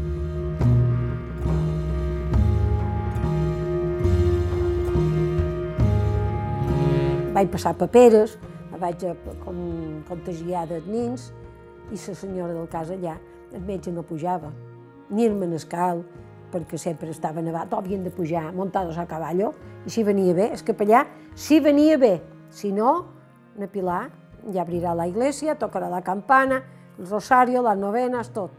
Vaig passar paperes, vaig com, contagiar dels nins i la senyora del cas allà, el metge no pujava, ni el menescal, perquè sempre estava nevat, havien de pujar muntados a caballo, i si venia bé, el capellà, si venia bé, si no, una Pilar ja obrirà la iglesia, tocarà la campana, el rosario, les novenes, tot.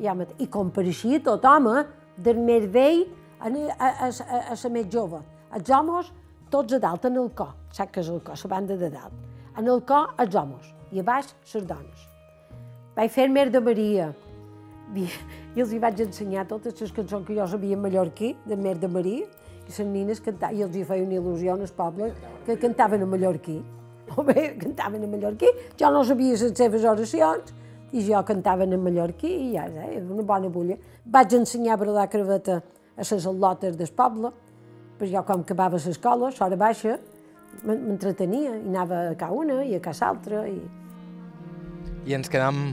Ja, I compareixia tothom, eh? del més vell a, a, a, a, a la més jove. Els homes, tots a dalt, en el cor, saps que és el cor, la banda de dalt. En el cor, els homes, i a baix, les dones. Vaig fer mer de Maria, i els hi vaig ensenyar totes les cançons que jo sabia en mallorquí, de Mer de Maria, i les nines cantaven, i els hi feia una il·lusió en el poble que cantaven en mallorquí. Home, cantaven en mallorquí, jo no sabia les seves oracions, i jo cantava en mallorquí, i ja, eh, una bona bulla. Vaig ensenyar a brodar creveta a les al·lotes del poble, però jo com acabava l'escola, a l'hora baixa, m'entretenia, i anava a ca una i a ca l'altra. I... I ens quedam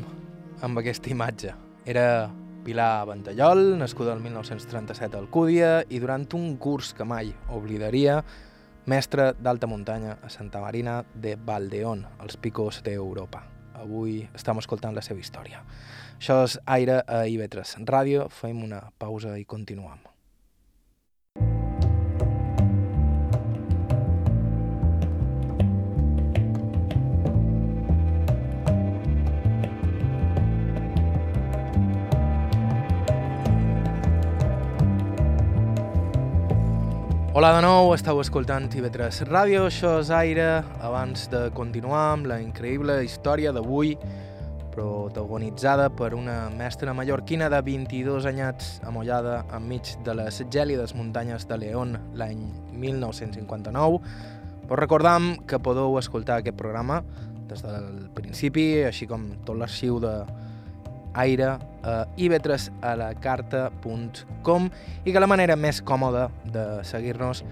amb aquesta imatge. Era Pilar Ventallol, nascuda el 1937 a Alcúdia i durant un curs que mai oblidaria, mestre d'alta muntanya a Santa Marina de Valdeón, als picos d'Europa. Avui estem escoltant la seva història. Això és Aire a IB3 Ràdio, fem una pausa i continuem. Hola de nou, estàu escoltant TV3 Ràdio, això és Aire. Abans de continuar amb la increïble història d'avui, protagonitzada per una mestra mallorquina de 22 anyats amollada enmig de les gèlides muntanyes de León l'any 1959, us recordam que podeu escoltar aquest programa des del principi, així com tot l'arxiu de aire a ib3alacarta.com i que la manera més còmoda de seguir-nos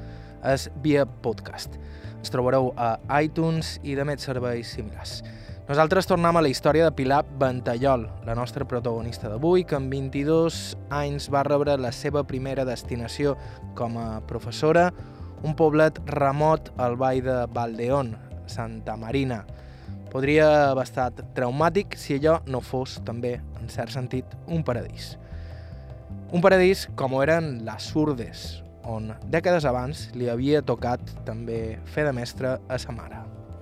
és via podcast. Ens trobareu a iTunes i de més serveis similars. Nosaltres tornem a la història de Pilar Ventallol, la nostra protagonista d'avui, que amb 22 anys va rebre la seva primera destinació com a professora, un poblet remot al vall de Valdeón, Santa Marina. Podria haver estat traumàtic si allò no fos també cert sentit, un paradís. Un paradís com ho eren les Surdes, on dècades abans li havia tocat també fer de mestre a sa mare.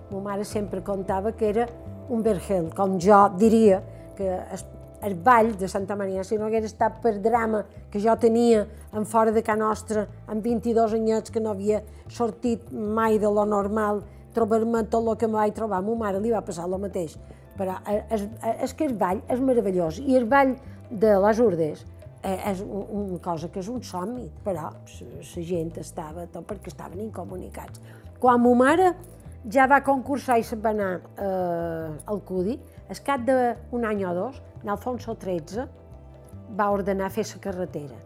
Ma mare sempre contava que era un vergel, com jo diria que es, el ball de Santa Maria, si no hagués estat per drama que jo tenia en fora de casa nostra, amb 22 anyets que no havia sortit mai de lo normal, trobar-me tot el que em vaig trobar, ma mare li va passar el mateix. Però és, és que el ball és meravellós i el ball de les Urdes eh, és una cosa que és un somni, però la gent estava tot perquè estaven incomunicats. Quan ma mare ja va concursar i se'n va anar eh, al CUDI, al cap d'un any o dos, en Alfonso XIII va ordenar fer la carretera.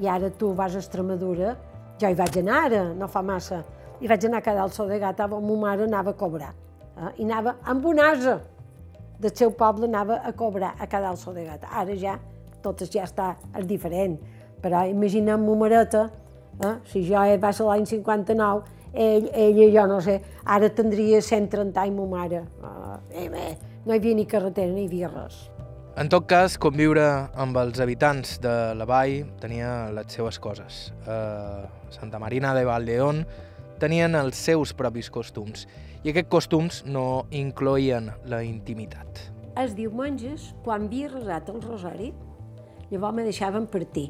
I ara tu vas a Extremadura, jo hi vaig anar ara, no fa massa, i vaig anar a Cadalso de Gata, on ma mare anava a cobrar. Eh? I anava amb un asa del seu poble, anava a cobrar a Cadalso de Gata. Ara ja, tot ja està, és diferent. Però imaginem ma mareta, eh? si jo va ser l'any 59, ell, ella, jo no sé, ara tindria 130 anys ma mare. Eh, eh, no hi havia ni carretera, ni hi havia res. En tot cas, conviure amb els habitants de la vall tenia les seues coses. A Santa Marina de Valdeón tenien els seus propis costums i aquests costums no incloïen la intimitat. Els diumenges, quan havia resat el rosari, llavors me deixaven partir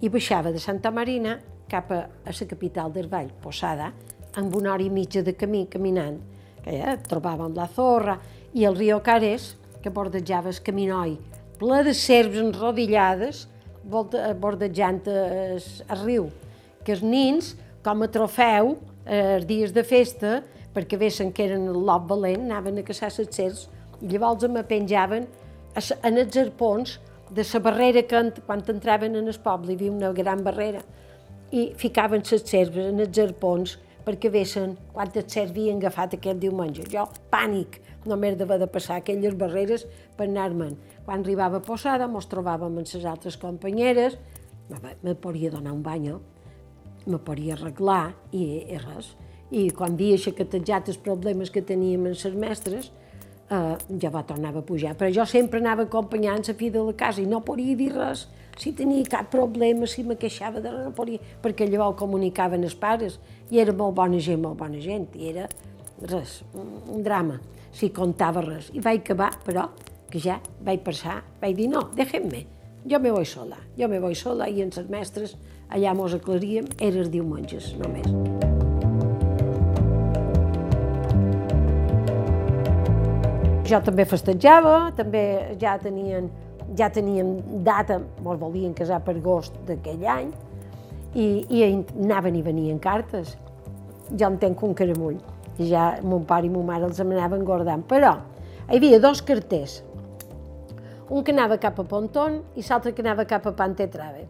i baixava de Santa Marina cap a, a la capital del Vall, Posada, amb una hora i mitja de camí caminant, que ja trobàvem la Zorra i el riu Cares, que bordejava el caminoi, ple de serps enrodillades, bordejant el, el riu, que els nins, com a trofeu, eh, els dies de festa, perquè veien que eren el lot valent, anaven a caçar les serps i llavors em penjaven en els arpons de la barrera que quan entraven en el poble hi havia una gran barrera i ficaven les serps en els arpons perquè veien quantes serps havien agafat aquest diumenge. Jo, pànic, només d'haver de passar aquelles barreres per anar-me'n. Quan arribava a Posada, mos trobàvem amb les altres companyeres, me podia donar un bany, me podia arreglar i, i res. I quan havia xacatejat els problemes que teníem amb les mestres, eh, ja va tornar a pujar. Però jo sempre anava acompanyant la fi de la casa i no podia dir res. Si tenia cap problema, si me queixava de res, no podia, perquè llavors comunicaven els pares i era molt bona gent, molt bona gent, i era res, un, drama, si contava res. I vaig acabar, però, que ja vaig passar, vaig dir, no, deixem-me, jo me voy sola, jo me voy sola, i en les mestres allà mos aclaríem, eren diumenges només. Jo també festejava, també ja tenien, ja teníem data, mos volien casar per agost d'aquell any, i, i anaven i venien cartes. Jo en tenc un caramull, i ja mon pare i mon mare els anaven guardant. Però hi havia dos carters, un que anava cap a Pontón i l'altre que anava cap a Pantetrave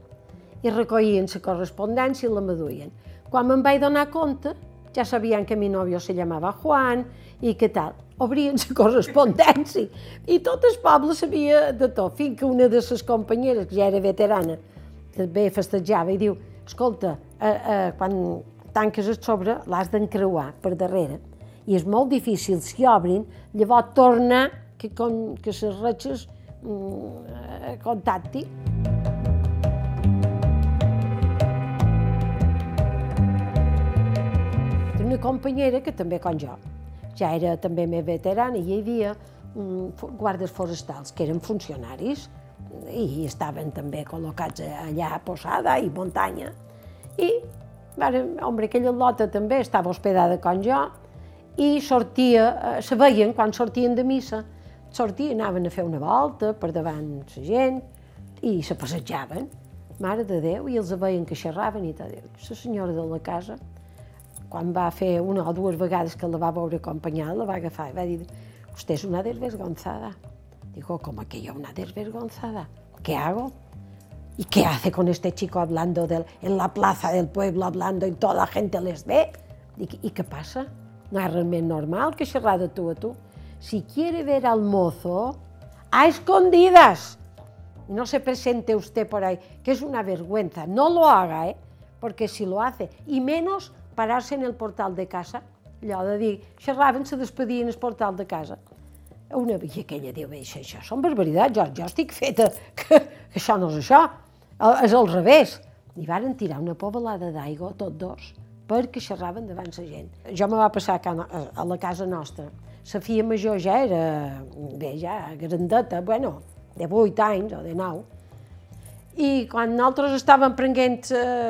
i recollien la correspondència i la meduien. Quan me'n vaig donar compte, ja sabien que mi novio se llamava Juan i que tal. Obrien la correspondència. I tot el poble sabia de tot, fins que una de les companyeres, que ja era veterana, també festejava i diu, escolta, eh, eh, quan tanques el sobre l'has d'encreuar per darrere. I és molt difícil, si obrin, llavors tornar que, con, que les retxes mm, contacti. una companyera que també com jo, ja era també més veterana i hi havia um, guardes forestals que eren funcionaris i estaven també col·locats allà a Posada i muntanya. I, home, aquella lota també estava hospedada com jo i sortia, eh, se veien quan sortien de missa, sortien, anaven a fer una volta per davant la gent i se passejaven, mare de Déu, i els veien que xerraven i tot. La senyora de la casa quan va fer una o dues vegades que la va veure acompanyada, la va agafar i va dir, usted es una desvergonzada. Digo, ¿cómo que yo una desvergonzada? ¿Qué hago? ¿Y qué hace con este chico hablando del, en la plaza del pueblo, hablando y toda la gente les ve? Dic, ¿y qué pasa? No es realmente normal que xerrar de tú a tú. Si quiere ver al mozo, a escondidas. No se presente usted por ahí, que es una vergüenza. No lo haga, ¿eh? Porque si lo hace, y menos parar-se en el portal de casa, allò de dir, xerraven, se despedien el portal de casa. Una, I aquella diu, això, això són barbaritats, jo, jo estic feta, que, que això no és això, és al revés. I varen tirar una pobalada d'aigua, tots dos, perquè xerraven davant la gent. Jo me va passar a, a la casa nostra. La filla major ja era, bé, ja grandeta, bueno, de 8 anys o de 9. I quan nosaltres estàvem prenent,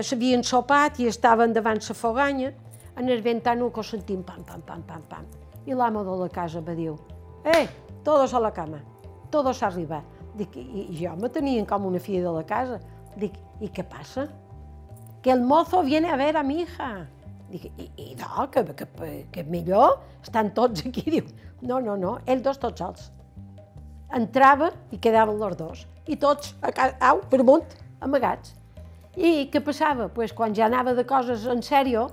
s'havien sopat i estaven davant la foganya, en el ventano que sentim pam, pam, pam, pam, pam. I l'amo de la casa va dir, eh, todos a la cama, todos arriba. Dic, i, i jo me tenien com una filla de la casa. Dic, i què passa? Que el mozo viene a ver a mi hija. Dic, i, i no, que, que, que millor, estan tots aquí. Diu, no, no, no, ells dos tots sols. Entrava i quedaven els dos. I tots, a casa, au, per amunt, amagats. I què passava? Pues, quan ja anava de coses en sèrio,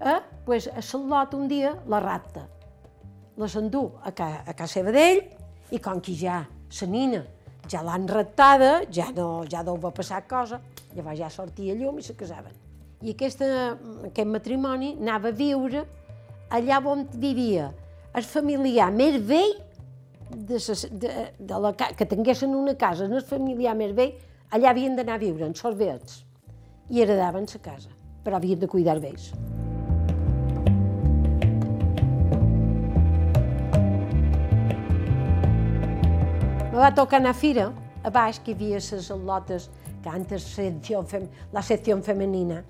eh, pues, a Salot un dia la rapta la s'endú a, ca, a casa seva d'ell i com que ja la nina ja l'han raptada, ja no, ja no va passar cosa, llavors ja sortia llum i se casaven. I aquesta, aquest matrimoni anava a viure allà on vivia el familiar més vell de, de, de la, que tinguessin una casa en el familiar més vell, allà havien d'anar a viure, en sorbets, i heredaven la casa, però havien de cuidar d'ells. va tocar anar a fira, a baix, que hi havia les al·lotes que antes la secció femenina.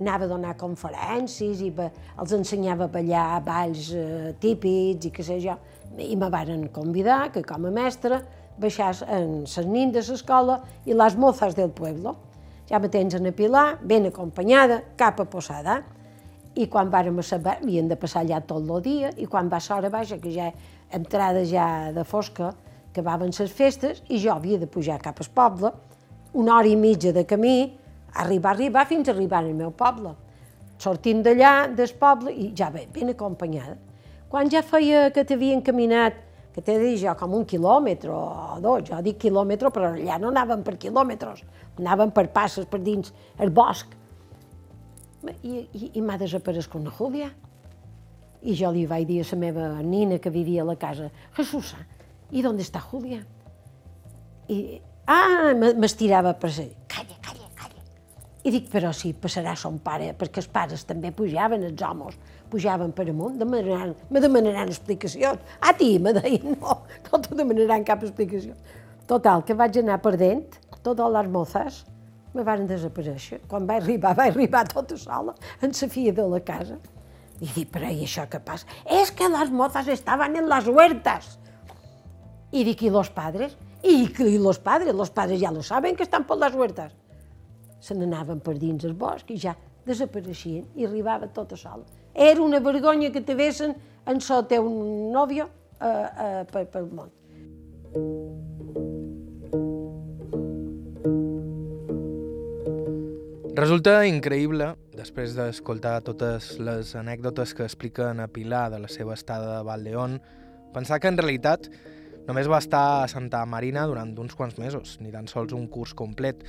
Anava a donar conferències i va, els ensenyava a ballar balls eh, típics i què sé jo. I me varen convidar, que com a mestra, baixàs en les nins de l'escola i les mozas del pueblo. Ja me tens en a Pilar, ben acompanyada, cap a Posada. I quan vàrem saber, havien de passar allà tot el dia, i quan va a l'hora baixa, que ja entrada ja de fosca, acabaven les festes i jo havia de pujar cap al poble, una hora i mitja de camí, arribar, arribar fins a arribar al meu poble. Sortim d'allà, del poble, i ja bé, ben acompanyada. Quan ja feia que t'havien caminat, que t'he dit jo, com un quilòmetre o dos, jo dic quilòmetre, però allà no anaven per quilòmetres, anaven per passes per dins el bosc. I, i, i m'ha desaparegut una Júlia. I jo li vaig dir a la meva nina que vivia a la casa, Jesús, ¿y dónde está Julia? I, ah, m'estirava per ser, calla. I dic, però si passarà son pare, perquè els pares també pujaven, els homes, pujaven per amunt, demanaran, me demanaran explicacions. A ti, me deien, no, no te demanaran cap explicació. Total, que vaig anar perdent, totes les mozes me van desaparèixer. Quan vaig arribar, vaig arribar tota sola, en la filla de la casa. I dic, però i això què passa? És que les mozas estaven en les huertas. Y dic, ¿y los padres? ¿Y, y los padres? Los padres ya lo saben que estan per les huertes. Se n'anaven per dins el bosc i ja desapareixien i arribava tota sola. Era una vergonya que te vessen en so teu nòvio eh, eh, per, pel món. Resulta increïble, després d'escoltar totes les anècdotes que expliquen a Pilar de la seva estada a Valdeón, pensar que en realitat Només va estar a Santa Marina durant uns quants mesos, ni tan sols un curs complet.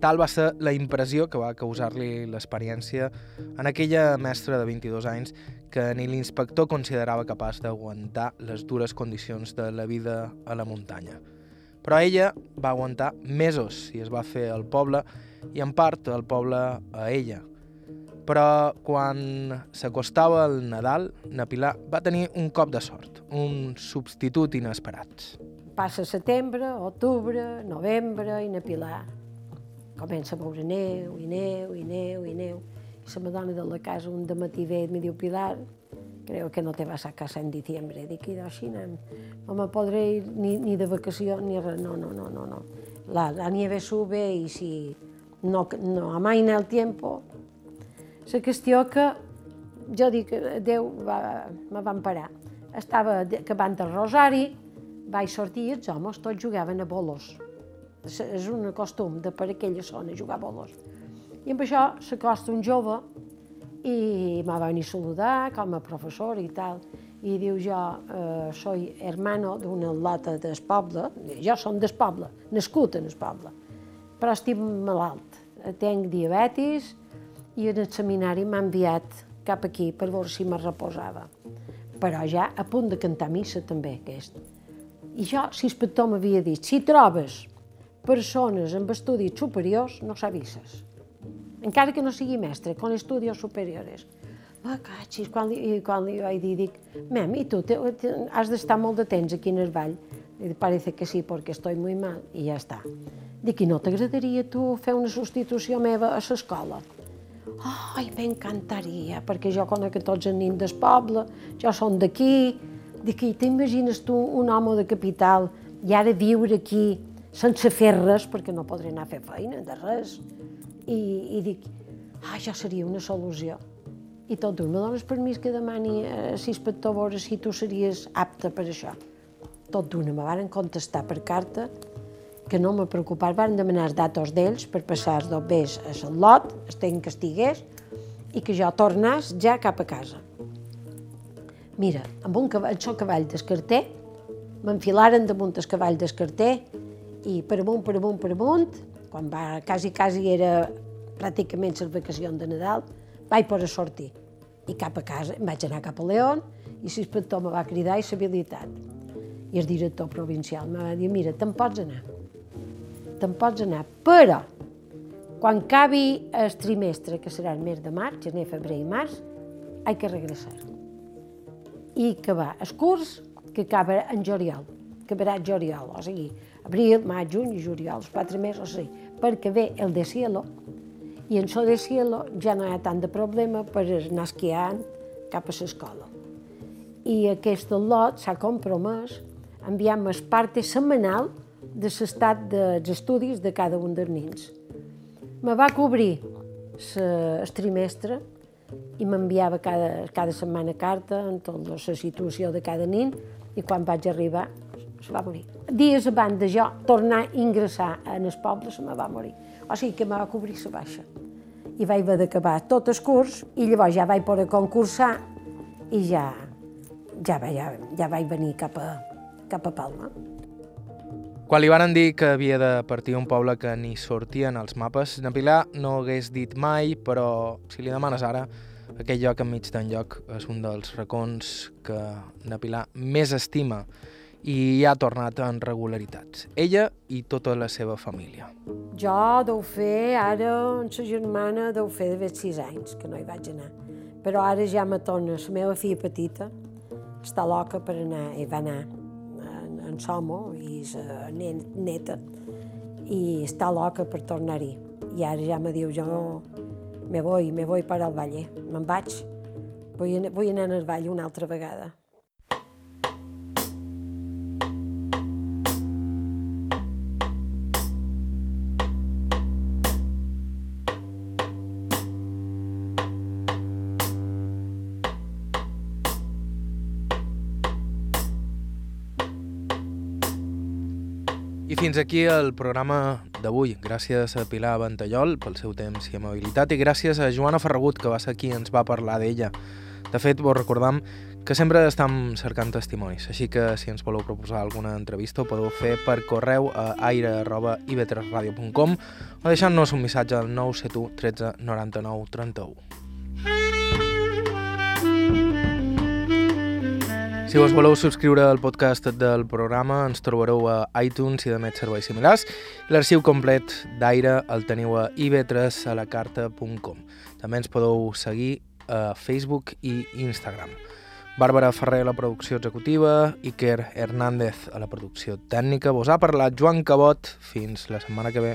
Tal va ser la impressió que va causar-li l'experiència en aquella mestra de 22 anys que ni l'inspector considerava capaç d'aguantar les dures condicions de la vida a la muntanya. Però ella va aguantar mesos i es va fer al poble i en part el poble a ella – però quan s'acostava el Nadal, na Pilar va tenir un cop de sort, un substitut inesperat. Passa setembre, octubre, novembre i na Pilar comença a veure neu i neu i neu i neu. I la madona de la casa un matí ve i me diu Pilar, creo que no te vas a casa en diciembre. Dic, i així no, no me podré ir ni, ni de vacació ni res. No, no, no, no, no. La, la nieve sube y si no, no amaina el tiempo, la qüestió que jo dic, Déu va, me va emparar. Estava acabant el rosari, vaig sortir i els homes tots jugaven a bolos. És un costum de per aquella zona jugar a bolos. I amb això s'acosta un jove i me va venir a saludar com a professor i tal. I diu jo, eh, soy hermano d'una lota del poble, jo som del poble, nascut en el poble, però estic malalt, tenc diabetis, i en el seminari m'ha enviat cap aquí per veure si me reposava. Però ja a punt de cantar missa també, aquest. I jo, l'inspector m'havia dit, si trobes persones amb estudis superiors, no s'avises. Encara que no sigui mestre, con estudios superiores. Va, catxis, quan li, quan li vaig dir, dic, mem, i tu te, te, has d'estar molt de temps aquí en el ball? I parece que sí, perquè estoy muy mal, i ja està. Dic, i no t'agradaria tu fer una substitució meva a l'escola? Ai, m'encantaria, perquè jo conec tots nins del poble, jo som d'aquí. I t'imagines tu un home de capital i ara viure aquí sense fer res, perquè no podré anar a fer feina de res. I, i dic, ah, això seria una solució. I tot d'un, me dones permís que demani a l'inspector veure si tu series apte per això. Tot d'una, me varen contestar per carta que no me preocupar, van demanar datos d'ells per passar els dobbers a el lot, el temps que estigués, i que jo tornés ja cap a casa. Mira, amb un cavall, el cavall d'escarter, m'enfilaren damunt el cavall d'escarter i per amunt, per amunt, per amunt, quan va, quasi, quasi era pràcticament les vacacions de Nadal, vaig poder sortir. I cap a casa, em vaig anar cap a León, i l'inspector me va cridar i s'habilitat. I el director provincial me va dir, mira, te'n pots anar. Te'n pots anar, però quan acabi el trimestre, que serà el mes de març, gener, febrer i març, he que regressar. I que va el curs que acaba en juliol, que verà juliol, o sigui, abril, maig, juny i juliol, els quatre mesos, sí, perquè ve el de cielo, i en so de cielo ja no hi ha tant de problema per anar esquiant cap a l'escola. I aquest lot s'ha compromès a enviar-me el parte setmanal de l'estat dels estudis de cada un dels nins. Me va cobrir el trimestre i m'enviava cada, cada setmana carta en tota la situació de cada nin i quan vaig arribar se va morir. Dies abans de jo tornar a ingressar en el poble se me va morir. O sigui que me va cobrir la baixa. I vaig haver d'acabar tot el curs i llavors ja vaig poder concursar i ja, ja, ja, ja vaig venir cap a, cap a Palma. Quan li varen dir que havia de partir un poble que ni sortia en els mapes, na Pilar no hagués dit mai, però si li demanes ara, aquell lloc enmig d'enlloc és un dels racons que na Pilar més estima i ha tornat en regularitats. Ella i tota la seva família. Jo deu fer, ara, amb sa germana, deu fer d'haver sis anys, que no hi vaig anar. Però ara ja me torna, la meva filla petita està loca per anar, i va anar en, Somo, i la neta, i està loca per tornar-hi. I ara ja me diu, jo me voy, me voy para el valle, me'n vaig, vull, vull anar al valle una altra vegada. Fins aquí el programa d'avui. Gràcies a Pilar Ventallol pel seu temps i amabilitat i gràcies a Joana Ferragut, que va ser qui ens va parlar d'ella. De fet, vos recordam que sempre estem cercant testimonis, així que si ens voleu proposar alguna entrevista ho podeu fer per correu a aire.ib3radio.com o deixant-nos un missatge al 971 13 99 31. Si vos voleu subscriure al podcast del programa, ens trobareu a iTunes i de més serveis similars. L'arxiu complet d'Aire el teniu a ib3alacarta.com. També ens podeu seguir a Facebook i Instagram. Bàrbara Ferrer a la producció executiva, Iker Hernández a la producció tècnica. Vos ha parlat Joan Cabot. Fins la setmana que ve.